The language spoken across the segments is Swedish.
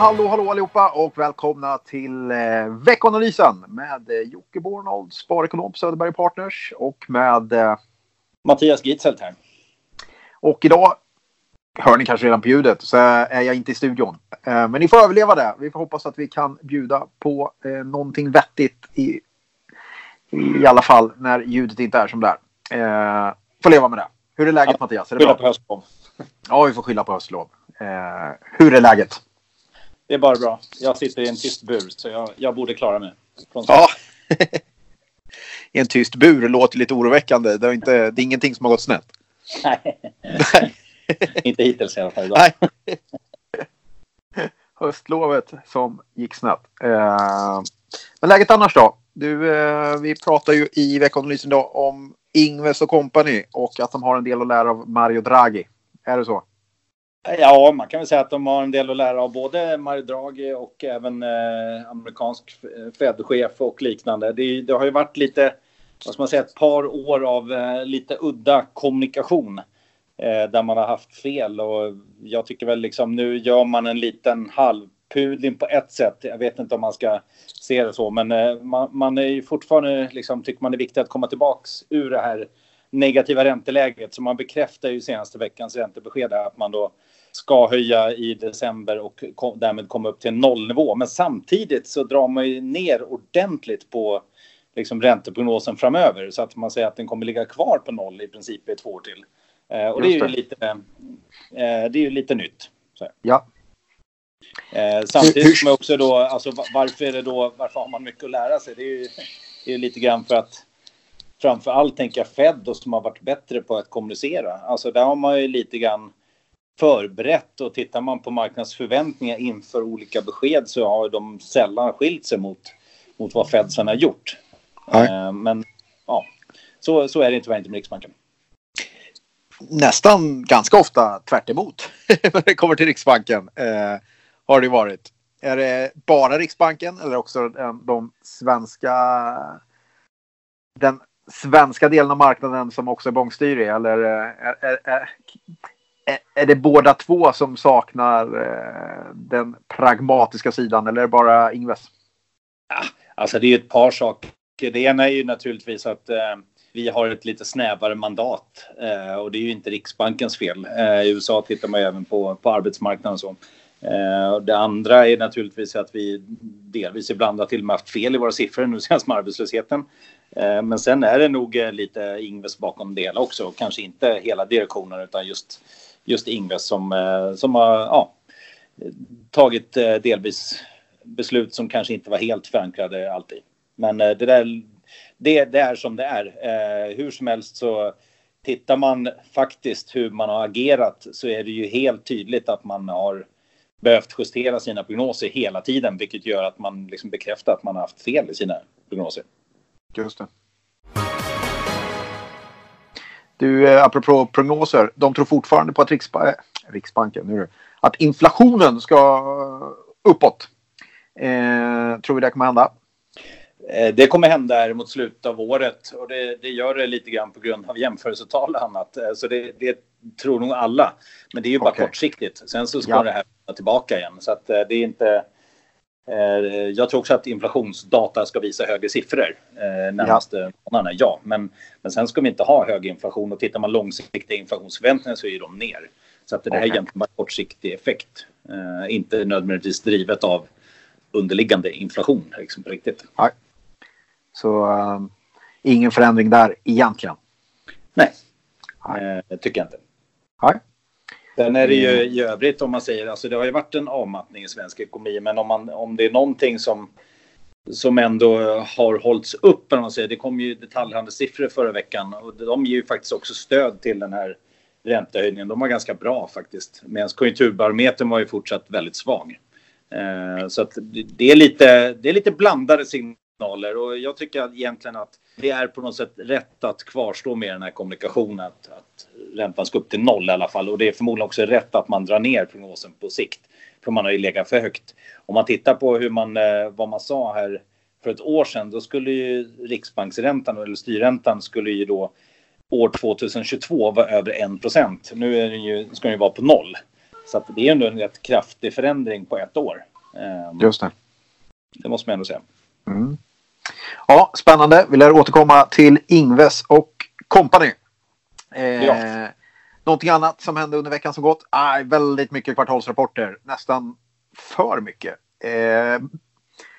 Hallå, hallå allihopa och välkomna till eh, veckanalysen med eh, Jocke Bornold, sparekonom på Söderberg Partners och med... Eh, Mattias Gitzelt här. och idag hör ni kanske redan på ljudet så är jag inte i studion. Eh, men ni får överleva det. Vi får hoppas att vi kan bjuda på eh, någonting vettigt i, i alla fall när ljudet inte är som det är. Eh, får leva med det. Hur är läget Ja, Mattias? Är det Skylla bra? på höstlov. Ja, vi får skylla på höstlov. Eh, hur är läget? Det är bara bra. Jag sitter i en tyst bur så jag, jag borde klara mig. Ja. I en tyst bur låter lite oroväckande. Det är, inte, det är ingenting som har gått snett. Nej, inte hittills i alla fall. Idag. Nej. Höstlovet som gick snett. Eh, men läget annars då? Du, eh, vi pratar ju i veckanalysen då om Ingves och company och att de har en del att lära av Mario Draghi. Är det så? Ja, man kan väl säga att de har en del att lära av både Mario Draghi och även eh, amerikansk Fed-chef och liknande. Det, det har ju varit lite, vad ska man säga, ett par år av eh, lite udda kommunikation eh, där man har haft fel och jag tycker väl liksom nu gör man en liten halvpudling på ett sätt. Jag vet inte om man ska se det så, men eh, man, man är ju fortfarande liksom tycker man det är viktigt att komma tillbaks ur det här negativa ränteläget. Så man bekräftar ju senaste veckans räntebesked här att man då ska höja i december och kom, därmed komma upp till nollnivå. Men samtidigt så drar man ju ner ordentligt på liksom ränteprognosen framöver så att man säger att den kommer ligga kvar på noll i princip i två år till. Eh, och det är ju det. lite, eh, det är ju lite nytt. Ja. Eh, samtidigt som också då, alltså va- varför är det då, varför har man mycket att lära sig? Det är ju, det är lite grann för att framför allt tänker jag Fed då, som har varit bättre på att kommunicera. Alltså där har man ju lite grann förberett och tittar man på marknadsförväntningar inför olika besked så har de sällan skilt sig mot, mot vad Fed sen har gjort. Nej. Eh, men ja, så, så är det tyvärr inte med Riksbanken. Nästan ganska ofta tvärt emot när det kommer till Riksbanken. Eh, har det varit. Är det bara Riksbanken eller också de, de svenska den svenska delen av marknaden som också är bångstyrig? Eller eh, är, är, är, är, det båda två som saknar eh, den pragmatiska sidan eller är det bara Ingves? Alltså det är ju ett par saker. Det ena är ju naturligtvis att eh, vi har ett lite snävare mandat eh, och det är ju inte Riksbankens fel. I USA tittar man ju även på, på arbetsmarknaden och så. Det andra är naturligtvis att vi delvis ibland har till och med haft fel i våra siffror nu senast med arbetslösheten. Men sen är det nog lite Ingves bakom det hela också. Kanske inte hela direktionen utan just, just Ingves som, eh, som har ja, tagit eh, delvis beslut som kanske inte var helt förankrade alltid. Men eh, det där, det, det är som det är. Hur som helst så tittar man faktiskt hur man har agerat så är det ju helt tydligt att man har behövt justera sina prognoser hela tiden, vilket gör att man liksom bekräftar att man har haft fel i sina prognoser. Just det. Du, eh, apropå prognoser. De tror fortfarande på att Riksba eh, Riksbanken, nu att inflationen ska uppåt. Eh, tror vi det kommer hända? Eh, Det kommer hända mot slutet av året och det, det gör det lite grann på grund av jämförelsetal och annat. Så det, det tror nog alla. Men det är ju bara Okej. kortsiktigt. Sen så ska Ja. det här tillbaka igen. Så det är inte... eh, Jag tror också att inflationsdata ska visa högre siffror eh, närmaste månaderna. Ja, men, men sen ska vi inte ha hög inflation och tittar man långsiktiga inflationsförväntningar så är de ner. Så att det här är egentligen bara kortsiktig effekt. Eh, Inte nödvändigtvis drivet av underliggande inflation liksom på riktigt. Så eh, ingen förändring där egentligen. Nej, Nej. eh, tycker jag inte. Nej. Sen är det ju Mm. i övrigt om man säger, alltså det har ju varit en avmattning i svensk ekonomi, men om, man, om det är någonting som, som ändå har hållits upp, man säger, det kom ju detaljhandelssiffror förra veckan och de ger ju faktiskt också stöd till den här räntehöjningen. De var ganska bra faktiskt, medan konjunkturbarometern var ju fortsatt väldigt svag. Eh, så att det, är lite, det är lite blandade signaler och jag tycker egentligen att det är på något sätt rätt att kvarstå med den här kommunikationen att, att räntan ska upp till noll i alla fall och det är förmodligen också rätt att man drar ner prognosen på sikt för man har ju legat för högt. Om man tittar på hur man, eh, vad man sa här för ett år sedan, då skulle ju riksbanksräntan eller styrräntan skulle ju då år 2022 vara över 1 procent. Nu är den ju, ska den ju vara på noll. Så det är ändå en rätt kraftig förändring på ett år. Eh, Just det. Det måste man ändå säga. Mm. Ja, spännande. Vi lär återkomma till Ingves och company. Eh, Ja. Någonting annat som hände under veckan som gått? Ah, väldigt mycket kvartalsrapporter. Nästan för mycket. Eh,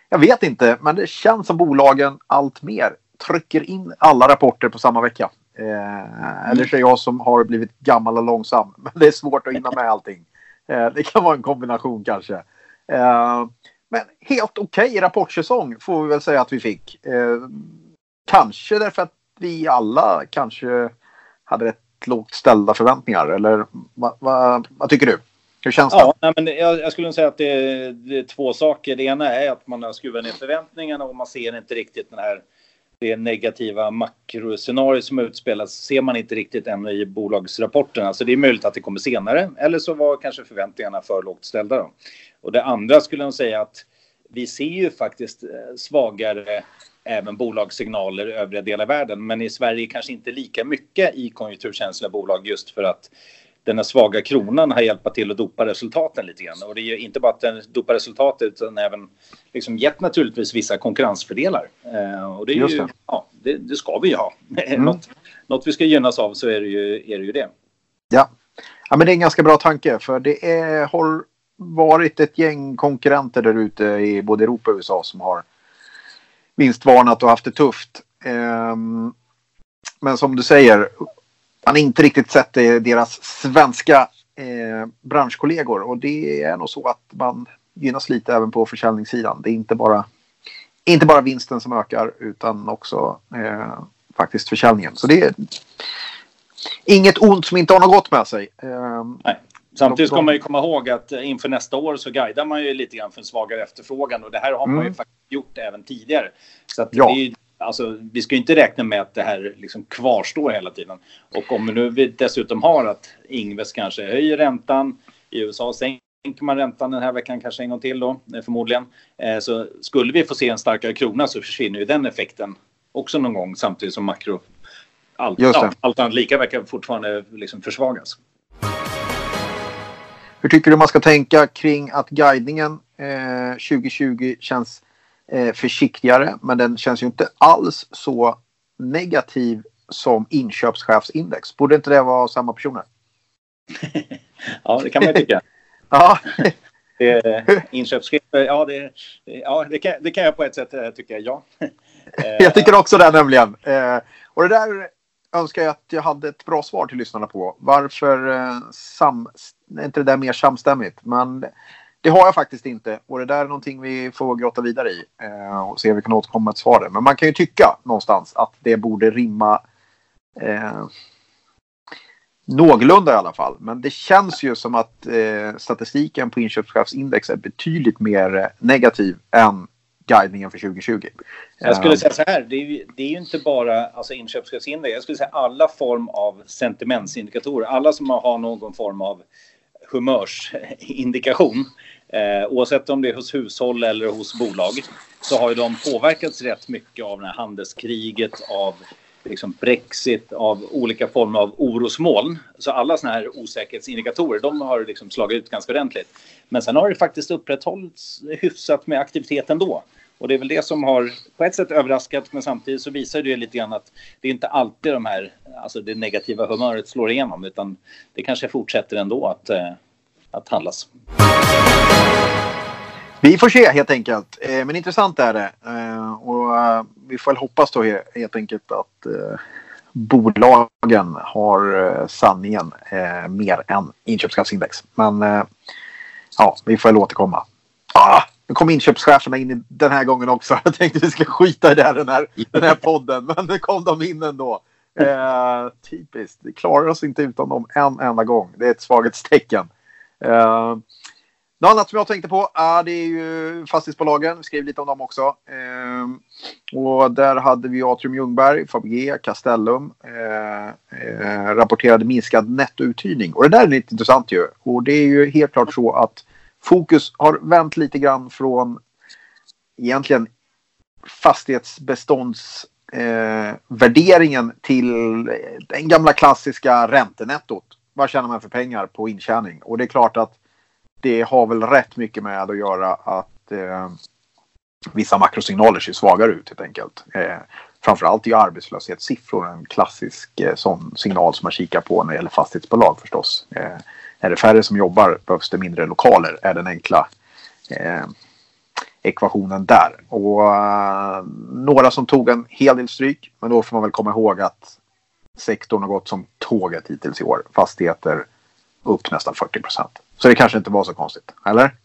jag vet inte, men det känns som bolagen allt mer trycker in alla rapporter på samma vecka. Eh, Eller så är jag som har blivit gammal och långsam. Men det är svårt att hinna med allting. Eh, det kan vara en kombination kanske. Eh, men helt okej rapportsäsong får vi väl säga att vi fick. Eh, kanske därför att vi alla kanske hade rätt lågt ställda förväntningar. Eller vad vad- vad tycker du? Hur känns det? Ja, nej, men jag, jag skulle säga att det är, det är två saker. Det ena är att man har skruvat ner förväntningarna och man ser inte riktigt den här det negativa makroscenario som utspelas ser man inte riktigt ännu i bolagsrapporterna. Så det är möjligt att det kommer senare. Eller så var kanske förväntningarna för lågt ställda. Då. Och det andra skulle jag säga att vi ser ju faktiskt eh, svagare även bolagssignaler i övriga delar av världen. Men i Sverige kanske inte lika mycket i konjunkturkänsliga bolag just för att den här svaga kronan har hjälpt till att dopa resultaten lite grann. Och det är ju inte bara att den dopar resultatet utan även liksom gett naturligtvis vissa konkurrensfördelar. Eh, och det är Just ju, det. ja, det, det ska vi ju ha. Mm. något, något vi ska gynnas av så är det ju, är det, ju det. Ja. ja, men det är en ganska bra tanke. För det är, har varit ett gäng konkurrenter där ute i både Europa och USA som har vinstvarnat och haft det tufft. Ehm, men som du säger, man har inte riktigt sett det i deras svenska eh, branschkollegor. Och det är nog så att man gynnas lite även på försäljningssidan. Det är inte bara, inte bara vinsten som ökar utan också eh, faktiskt försäljningen. Så det är inget ont som inte har något gott med sig. Ehm, Samtidigt ska man ju komma ihåg att eh, inför nästa år så guidar man ju lite grann för en svagare efterfrågan och det här har man ju Mm. faktiskt gjort även tidigare. Så Ja. ju, alltså, vi ska ju inte räkna med att det här liksom kvarstår hela tiden. Och om nu vi dessutom har att Ingves kanske höjer räntan, i USA sänker man räntan den här veckan kanske en gång till då, eh, förmodligen. Eh, Så skulle vi få se en starkare krona så försvinner ju den effekten också någon gång samtidigt som makro allt, allt annat lika verkar fortfarande liksom försvagas. Hur tycker du man ska tänka kring att guidningen eh, 2020 känns eh, försiktigare men den känns ju inte alls så negativ som inköpschefsindex. Borde inte det vara samma personer? Ja, det kan man ju tycka. Ja, Det, inköpschefer, ja, det, ja det, kan, det kan jag på ett sätt eh, tycka, ja. Eh, jag tycker också det nämligen. Eh, och det där önskar jag att jag hade ett bra svar till lyssnarna på. Varför eh, sam, är inte det där mer samstämmigt? Men det har jag faktiskt inte. Och det där är någonting vi får grotta vidare i. Eh, och se om vi kan återkomma med ett svar där. Men man kan ju tycka någonstans att det borde rimma eh, någorlunda i alla fall. Men det känns ju som att eh, statistiken på inköpschefsindex är betydligt mer eh, negativ än guidningen för 2020. Jag skulle Eh, säga så här, det är ju, det är ju inte bara alltså inköpschefsindex. Jag skulle säga alla form av sentimentsindikatorer. Alla som har någon form av humörsindikation. Eh, oavsett om det är hos hushåll eller hos bolag. Så har ju de påverkats rätt mycket av det här handelskriget, av liksom Brexit, av olika former av orosmoln. Så alla såna här osäkerhetsindikatorer, de har liksom slagit ut ganska ordentligt. Men sen har det faktiskt upprätthållits hyfsat med aktivitet ändå. Och det är väl det som har på ett sätt överraskat men samtidigt så visar det lite grann att det är inte alltid de här, alltså det negativa humöret slår igenom utan det kanske fortsätter ändå att, eh, att handlas. Vi får se helt enkelt. Eh, men intressant är det. Eh, och eh, vi får väl hoppas då he- helt enkelt att eh, bolagen har eh, sanningen eh, mer än inköpschefsindex. Men eh, ja, vi får väl återkomma. Ah, nu kom inköpscheferna in den här gången också. Jag tänkte vi skulle skita i det här, den, här, den här podden. Men nu kom de in ändå. Eh, typiskt. Vi klarar oss inte utan dem en enda gång. Det är ett svaghetstecken. Eh, något annat som jag tänkte på är det är ju fastighetsbolagen. Vi skrev lite om dem också. Eh, och där hade vi Atrium Ljungberg, Fabege, Castellum. Eh, eh, rapporterade minskad nettouthyrning. Och det där är lite intressant ju. Och det är ju helt klart så att fokus har vänt lite grann från egentligen fastighetsbeståndsvärderingen eh, till den gamla klassiska räntenettot. Vad tjänar man för pengar på intjäning? Och det är klart att det har väl rätt mycket med att göra att eh, vissa makrosignaler ser svagare ut helt enkelt. Eh, framförallt är arbetslöshetssiffror en klassisk eh, sån signal som man kikar på när det gäller fastighetsbolag förstås. Eh, är det färre som jobbar behövs det mindre lokaler är den enkla eh, ekvationen där. Och uh, några som tog en hel del stryk. Men då får man väl komma ihåg att sektorn har gått som tåget hittills i år. Fastigheter upp nästan 40 procent. Så det kanske inte var så konstigt, eller?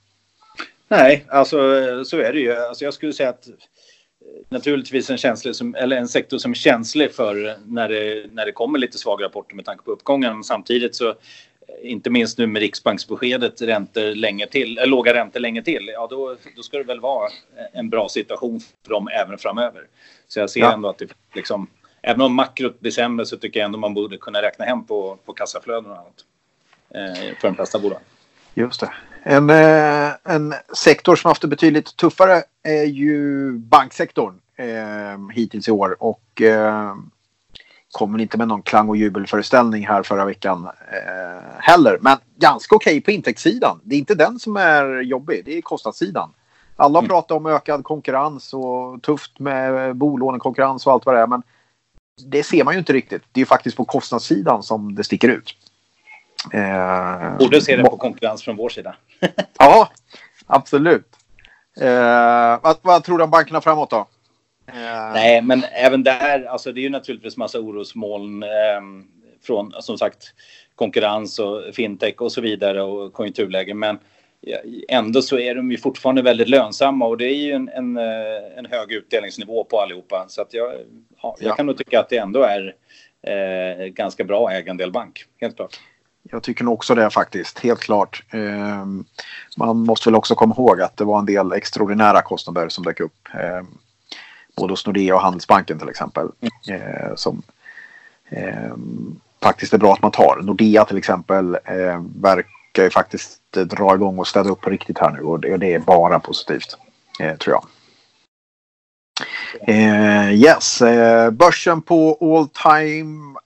Nej, alltså så är det ju. Alltså, jag skulle säga att naturligtvis en, känslig som, eller en sektor som är känslig för när det, när det kommer lite svaga rapporter med tanke på uppgången. Samtidigt så inte minst nu med Riksbanksbeskedet räntor länge till, äh, låga räntor länge till, ja då, då ska det väl vara en bra situation för dem även framöver. Så jag ser ja. ändå att det liksom, även om makrot blir sämre så tycker jag ändå man borde kunna räkna hem på, på kassaflöden och annat. Eh, för de flesta bolag. Just det. En, eh, en sektor som haft det betydligt tuffare är ju banksektorn eh, hittills i år. Och eh, kommer inte med någon klang och jubelföreställning här förra veckan eh, heller. Men ganska okej okay på intäktssidan. Det är inte den som är jobbig, det är kostnadssidan. Alla mm. pratar om ökad konkurrens och tufft med bolånekonkurrens och allt vad det är. Men det ser man ju inte riktigt. Det är faktiskt på kostnadssidan som det sticker ut. Eh, Borde se det på konkurrens från vår sida. ja, absolut. Eh, vad, vad tror du om bankerna framåt då? Uh... Nej, men även där, alltså det är ju naturligtvis massa orosmoln eh, från som sagt konkurrens och fintech och så vidare och konjunkturläge. Men ändå så är de ju fortfarande väldigt lönsamma och det är ju en, en, eh, en hög utdelningsnivå på allihopa. Så att jag, ja, jag ja. kan nog tycka att det ändå är eh, ganska bra ägandel bank, helt klart. Jag tycker nog också det faktiskt, helt klart. Eh, man måste väl också komma ihåg att det var en del extraordinära kostnader som dök upp. Eh, både hos Nordea och Handelsbanken till exempel. Eh, som eh, faktiskt är bra att man tar. Nordea till exempel verkar ju faktiskt dra igång och städa upp på riktigt här nu och det, det är bara positivt. Eh, tror jag. Eh, yes, eh, börsen på all time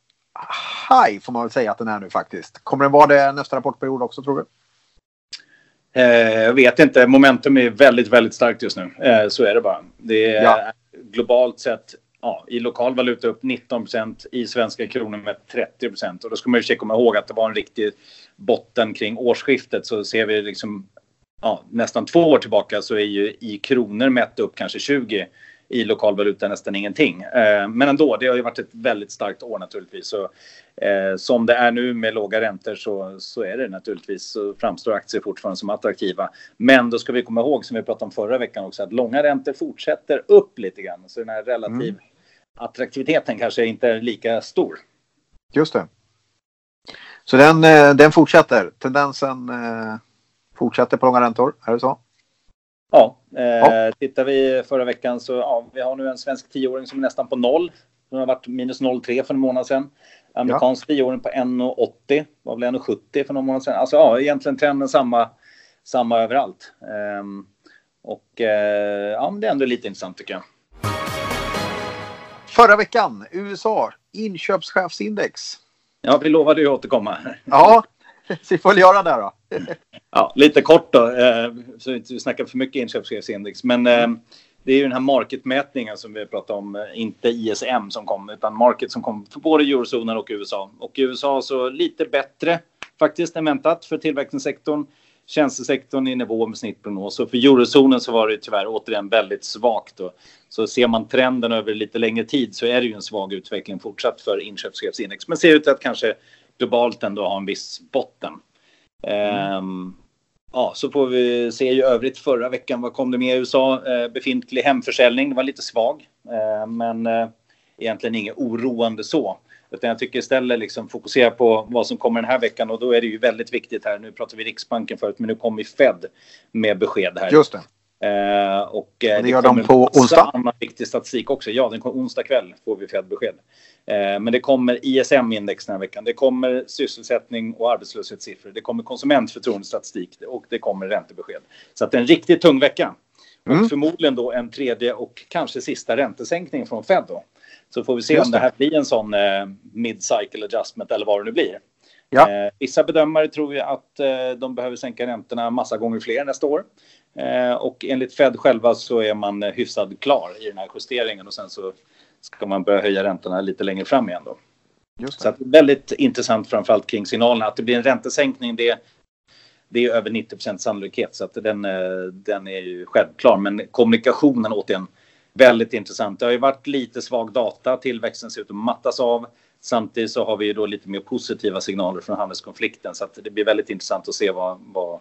high får man väl säga att den är nu faktiskt. Kommer den vara det nästa rapportperiod också tror du? jag vet inte. Momentum är väldigt, väldigt starkt just nu. så är det bara. Det är, ja globalt sett ja, i lokal valuta upp 19% i svenska kronor med 30 Och då ska man ju komma ihåg att det var en riktig botten kring årsskiftet. Så ser vi liksom ja, nästan två år tillbaka så är ju i kronor mätt upp kanske 20 i lokal valuta nästan ingenting. Eh, men ändå, det har ju varit ett väldigt starkt år naturligtvis. Så, eh, som det är nu med låga räntor så, så är det naturligtvis så framstår aktier fortfarande som attraktiva. Men då ska vi komma ihåg som vi pratade om förra veckan också att långa räntor fortsätter upp lite grann. Så den här relativ mm. attraktiviteten kanske inte är lika stor. Just det. Så den, eh, den fortsätter. Tendensen fortsätter på långa räntor, är det så? Ja, eh, ja. tittar vi förra veckan så ja, vi har nu en svensk tioåring som är nästan på noll. Den har varit minus 0,3 för en månad sedan. Amerikansk ja. tioåring på 1,80. Var väl 1,70 för någon månad sedan. Alltså ja, egentligen trenden samma, samma överallt. Eh, och eh, ja, det är ändå lite intressant tycker jag. Förra veckan, USA, inköpschefsindex. Ja, vi lovade ju att återkomma. Ja, så vi får göra det då. ja, lite kort då, eh, så vi inte snackar för mycket inköpschefsindex. Men eh, det är ju den här marketmätningen som vi pratar om, eh, inte ISM som kom, utan market som kom för både eurozonen och USA. Och i USA så lite bättre faktiskt än väntat för tillverkningssektorn. Tjänstesektorn i nivå med snittprognos. Och för eurozonen så var det tyvärr återigen väldigt svagt. Då. Så ser man trenden över lite längre tid så är det ju en svag utveckling fortsatt för inköpschefsindex. Men ser ut att kanske globalt ändå ha en viss botten. Mm. Um, ja, så får vi se i övrigt förra veckan. Vad kom det med i USA? Uh, befintlig hemförsäljning. Det var lite svag, uh, men uh, egentligen inget oroande så. Utan jag tycker istället liksom fokusera på vad som kommer den här veckan och då är det ju väldigt viktigt här. Nu pratar vi Riksbanken förut, men nu kommer Fed med besked här. Just det. Uh, och, uh, det, det gör de på onsdag? annan viktig statistik också. Ja, den kommer onsdag kväll får vi Fed-besked. Uh, men det kommer ISM-index den här veckan. Det kommer sysselsättning och arbetslöshetssiffror. Det kommer konsumentförtroendestatistik och det kommer räntebesked. Så att det är en riktigt tung vecka. Mm. Och förmodligen då en tredje och kanske sista räntesänkning från Fed då. Så får vi se Just om det här blir en sån mid-cycle adjustment eller vad det nu blir. Ja. Eh, vissa bedömare tror ju att eh, de behöver sänka räntorna massa gånger fler nästa år. Eh, och enligt Fed själva så är man eh, hyfsad klar i den här justeringen och sen så ska man börja höja räntorna lite längre fram igen då. Just det. Så att väldigt intressant framförallt kring signalerna. Att det blir en räntesänkning det, det är över 90% sannolikhet så att den, eh, den är ju självklar. Men kommunikationen återigen väldigt intressant. Det har ju varit lite svag data, tillväxten ser ut att mattas av. Samtidigt så har vi ju då lite mer positiva signaler från handelskonflikten så att det blir väldigt intressant att se vad, vad,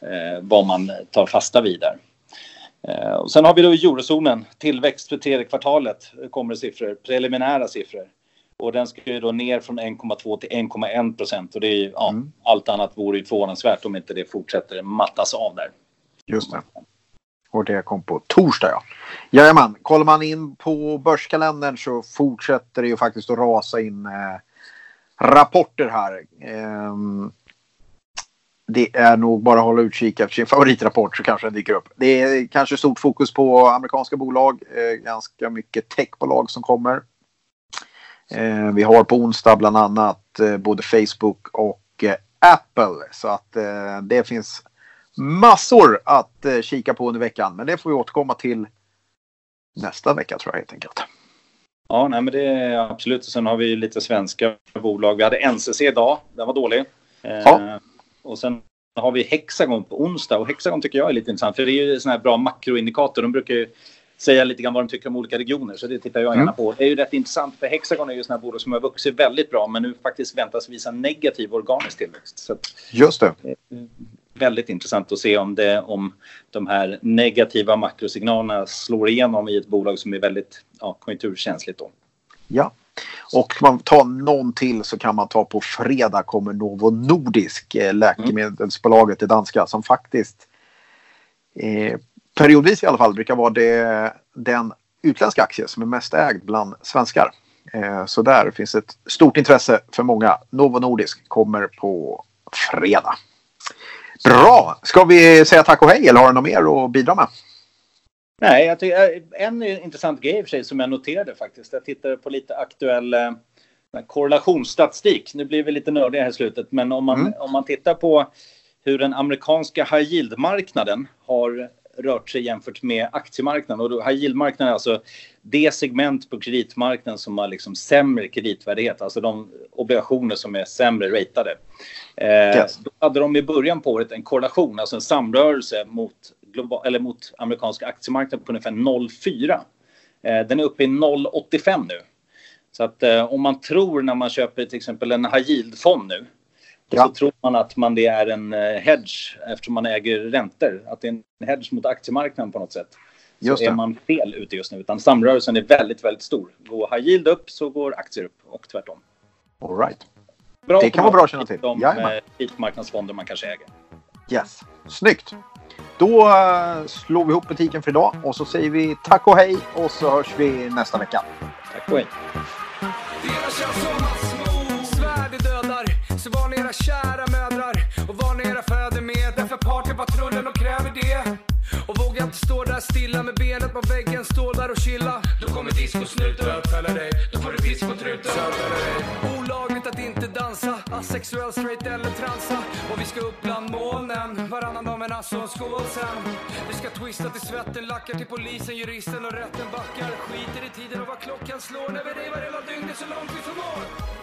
eh, vad man tar fasta vid där. Eh, och sen har vi då eurozonen, tillväxt för tredje kvartalet kommer siffror, preliminära siffror. Och den ska ju då ner från 1,2 till 1,1 procent och det är ju, ja, mm. allt annat vore ju förvånansvärt om inte det fortsätter mattas av där. Just det. Och det kom på torsdag ja. Jajamän, kollar man in på börskalendern så fortsätter det ju faktiskt att rasa in eh, rapporter här. Eh, det är nog bara att hålla utkik efter sin favoritrapport så kanske den dyker upp. Det är kanske stort fokus på amerikanska bolag, eh, ganska mycket techbolag som kommer. Eh, vi har på onsdag bland annat eh, både Facebook och eh, Apple så att eh, det finns massor att eh, kika på under veckan. Men det får vi återkomma till nästa vecka tror jag helt enkelt. Ja, nej, men det är absolut. Sen har vi lite svenska bolag. Vi hade NCC idag. Den var dålig. Ja. Och sen har vi Hexagon på onsdag. Och Hexagon tycker jag är lite intressant. För det är ju sån här bra makroindikator. De brukar ju säga lite grann vad de tycker om olika regioner. Så det tittar jag gärna mm. på. Det är ju rätt intressant. För Hexagon är ju sådana bolag som har vuxit väldigt bra. Men nu faktiskt väntas visa negativ organisk tillväxt. Så Just det väldigt intressant att se om, det, om de här negativa makrosignalerna slår igenom i ett bolag som är väldigt ja, konjunkturkänsligt. Då. Ja, och man tar någon till så kan man ta på fredag kommer Novo Nordisk, eh, läkemedelsbolaget, det danska, som faktiskt eh, periodvis i alla fall brukar vara det, den utländska aktie som är mest ägd bland svenskar. Eh, så där finns ett stort intresse för många. Novo Nordisk kommer på fredag. Bra! Ska vi säga tack och hej eller har du något mer att bidra med? Nej, jag tycker, eh, en intressant grej i och för sig som jag noterade faktiskt. Jag tittade på lite aktuell eh, korrelationsstatistik. Nu blir vi lite nördiga här i slutet, men om man, mm. om man tittar på hur den amerikanska high yield-marknaden har rört sig jämfört med aktiemarknaden. Och då, high yield-marknaden är alltså det segment på kreditmarknaden som har liksom sämre kreditvärdighet, alltså de obligationer som är sämre ratade. Eh, yes. Då hade de i början på året en korrelation, alltså en samrörelse mot, global, eller mot amerikanska aktiemarknaden på ungefär 0,4. Eh, den är uppe i 0,85 nu. Så att eh, om man tror när man köper till exempel en high yield-fond nu Ja. Så tror man att man det är en eh, hedge eftersom man äger räntor. Att det är en hedge mot aktiemarknaden på något sätt. Så just är man fel ute just nu. Utan samrörelsen är väldigt, väldigt stor. Går high yield upp så går aktier upp och tvärtom. All right. Bra det kan vara bra att känna till. De eh, marknadsfonder man kanske äger. Yes, snyggt. Då uh, slår vi ihop butiken för idag och så säger vi tack och hej och så hörs vi nästa vecka. Tack och hej. Så era kära mödrar och var ni era fäder med. Därför partypatrullen och kräver det. Och vågar inte stå där stilla med benet på väggen, stå där och chilla. Då kommer discosnuten bötfälla dig. Då får du pisk på truten. Olagligt att inte dansa, asexuell, straight eller transa. Och vi ska upp bland molnen, varannan dag men alltså en skål sen. Vi ska twista till svetten, lackar till polisen, juristen och rätten backar. Skiter i tiden och vad klockan slår när vi revar hela dygnet så långt vi förmår.